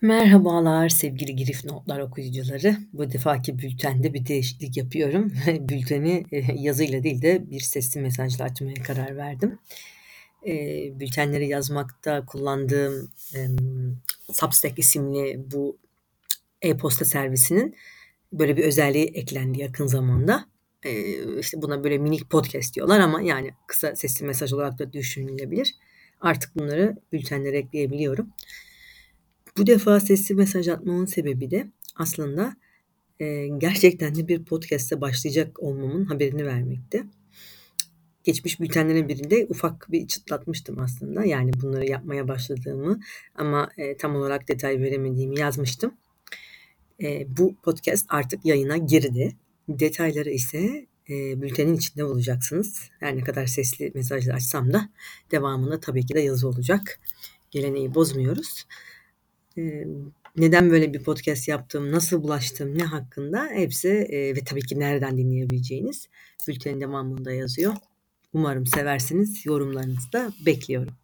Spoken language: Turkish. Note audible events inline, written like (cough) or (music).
Merhabalar sevgili Girif Notlar okuyucuları. Bu defaki bültende bir değişiklik yapıyorum. (laughs) Bülteni e, yazıyla değil de bir sesli mesajla açmaya karar verdim. E, bültenleri yazmakta kullandığım Substack isimli bu e-posta servisinin böyle bir özelliği eklendi yakın zamanda. E, işte buna böyle minik podcast diyorlar ama yani kısa sesli mesaj olarak da düşünülebilir. Artık bunları bültenlere ekleyebiliyorum. Bu defa sesli mesaj atmamın sebebi de aslında e, gerçekten de bir podcast'e başlayacak olmamın haberini vermekti. Geçmiş bültenlerin birinde ufak bir çıtlatmıştım aslında. Yani bunları yapmaya başladığımı ama e, tam olarak detay veremediğimi yazmıştım. E, bu podcast artık yayına girdi. Detayları ise e, bültenin içinde bulacaksınız. Her ne kadar sesli mesajlar açsam da devamında tabii ki de yazı olacak. Geleneği bozmuyoruz neden böyle bir podcast yaptım, nasıl bulaştım, ne hakkında hepsi ve tabii ki nereden dinleyebileceğiniz bültenin devamında yazıyor. Umarım seversiniz. Yorumlarınızı da bekliyorum.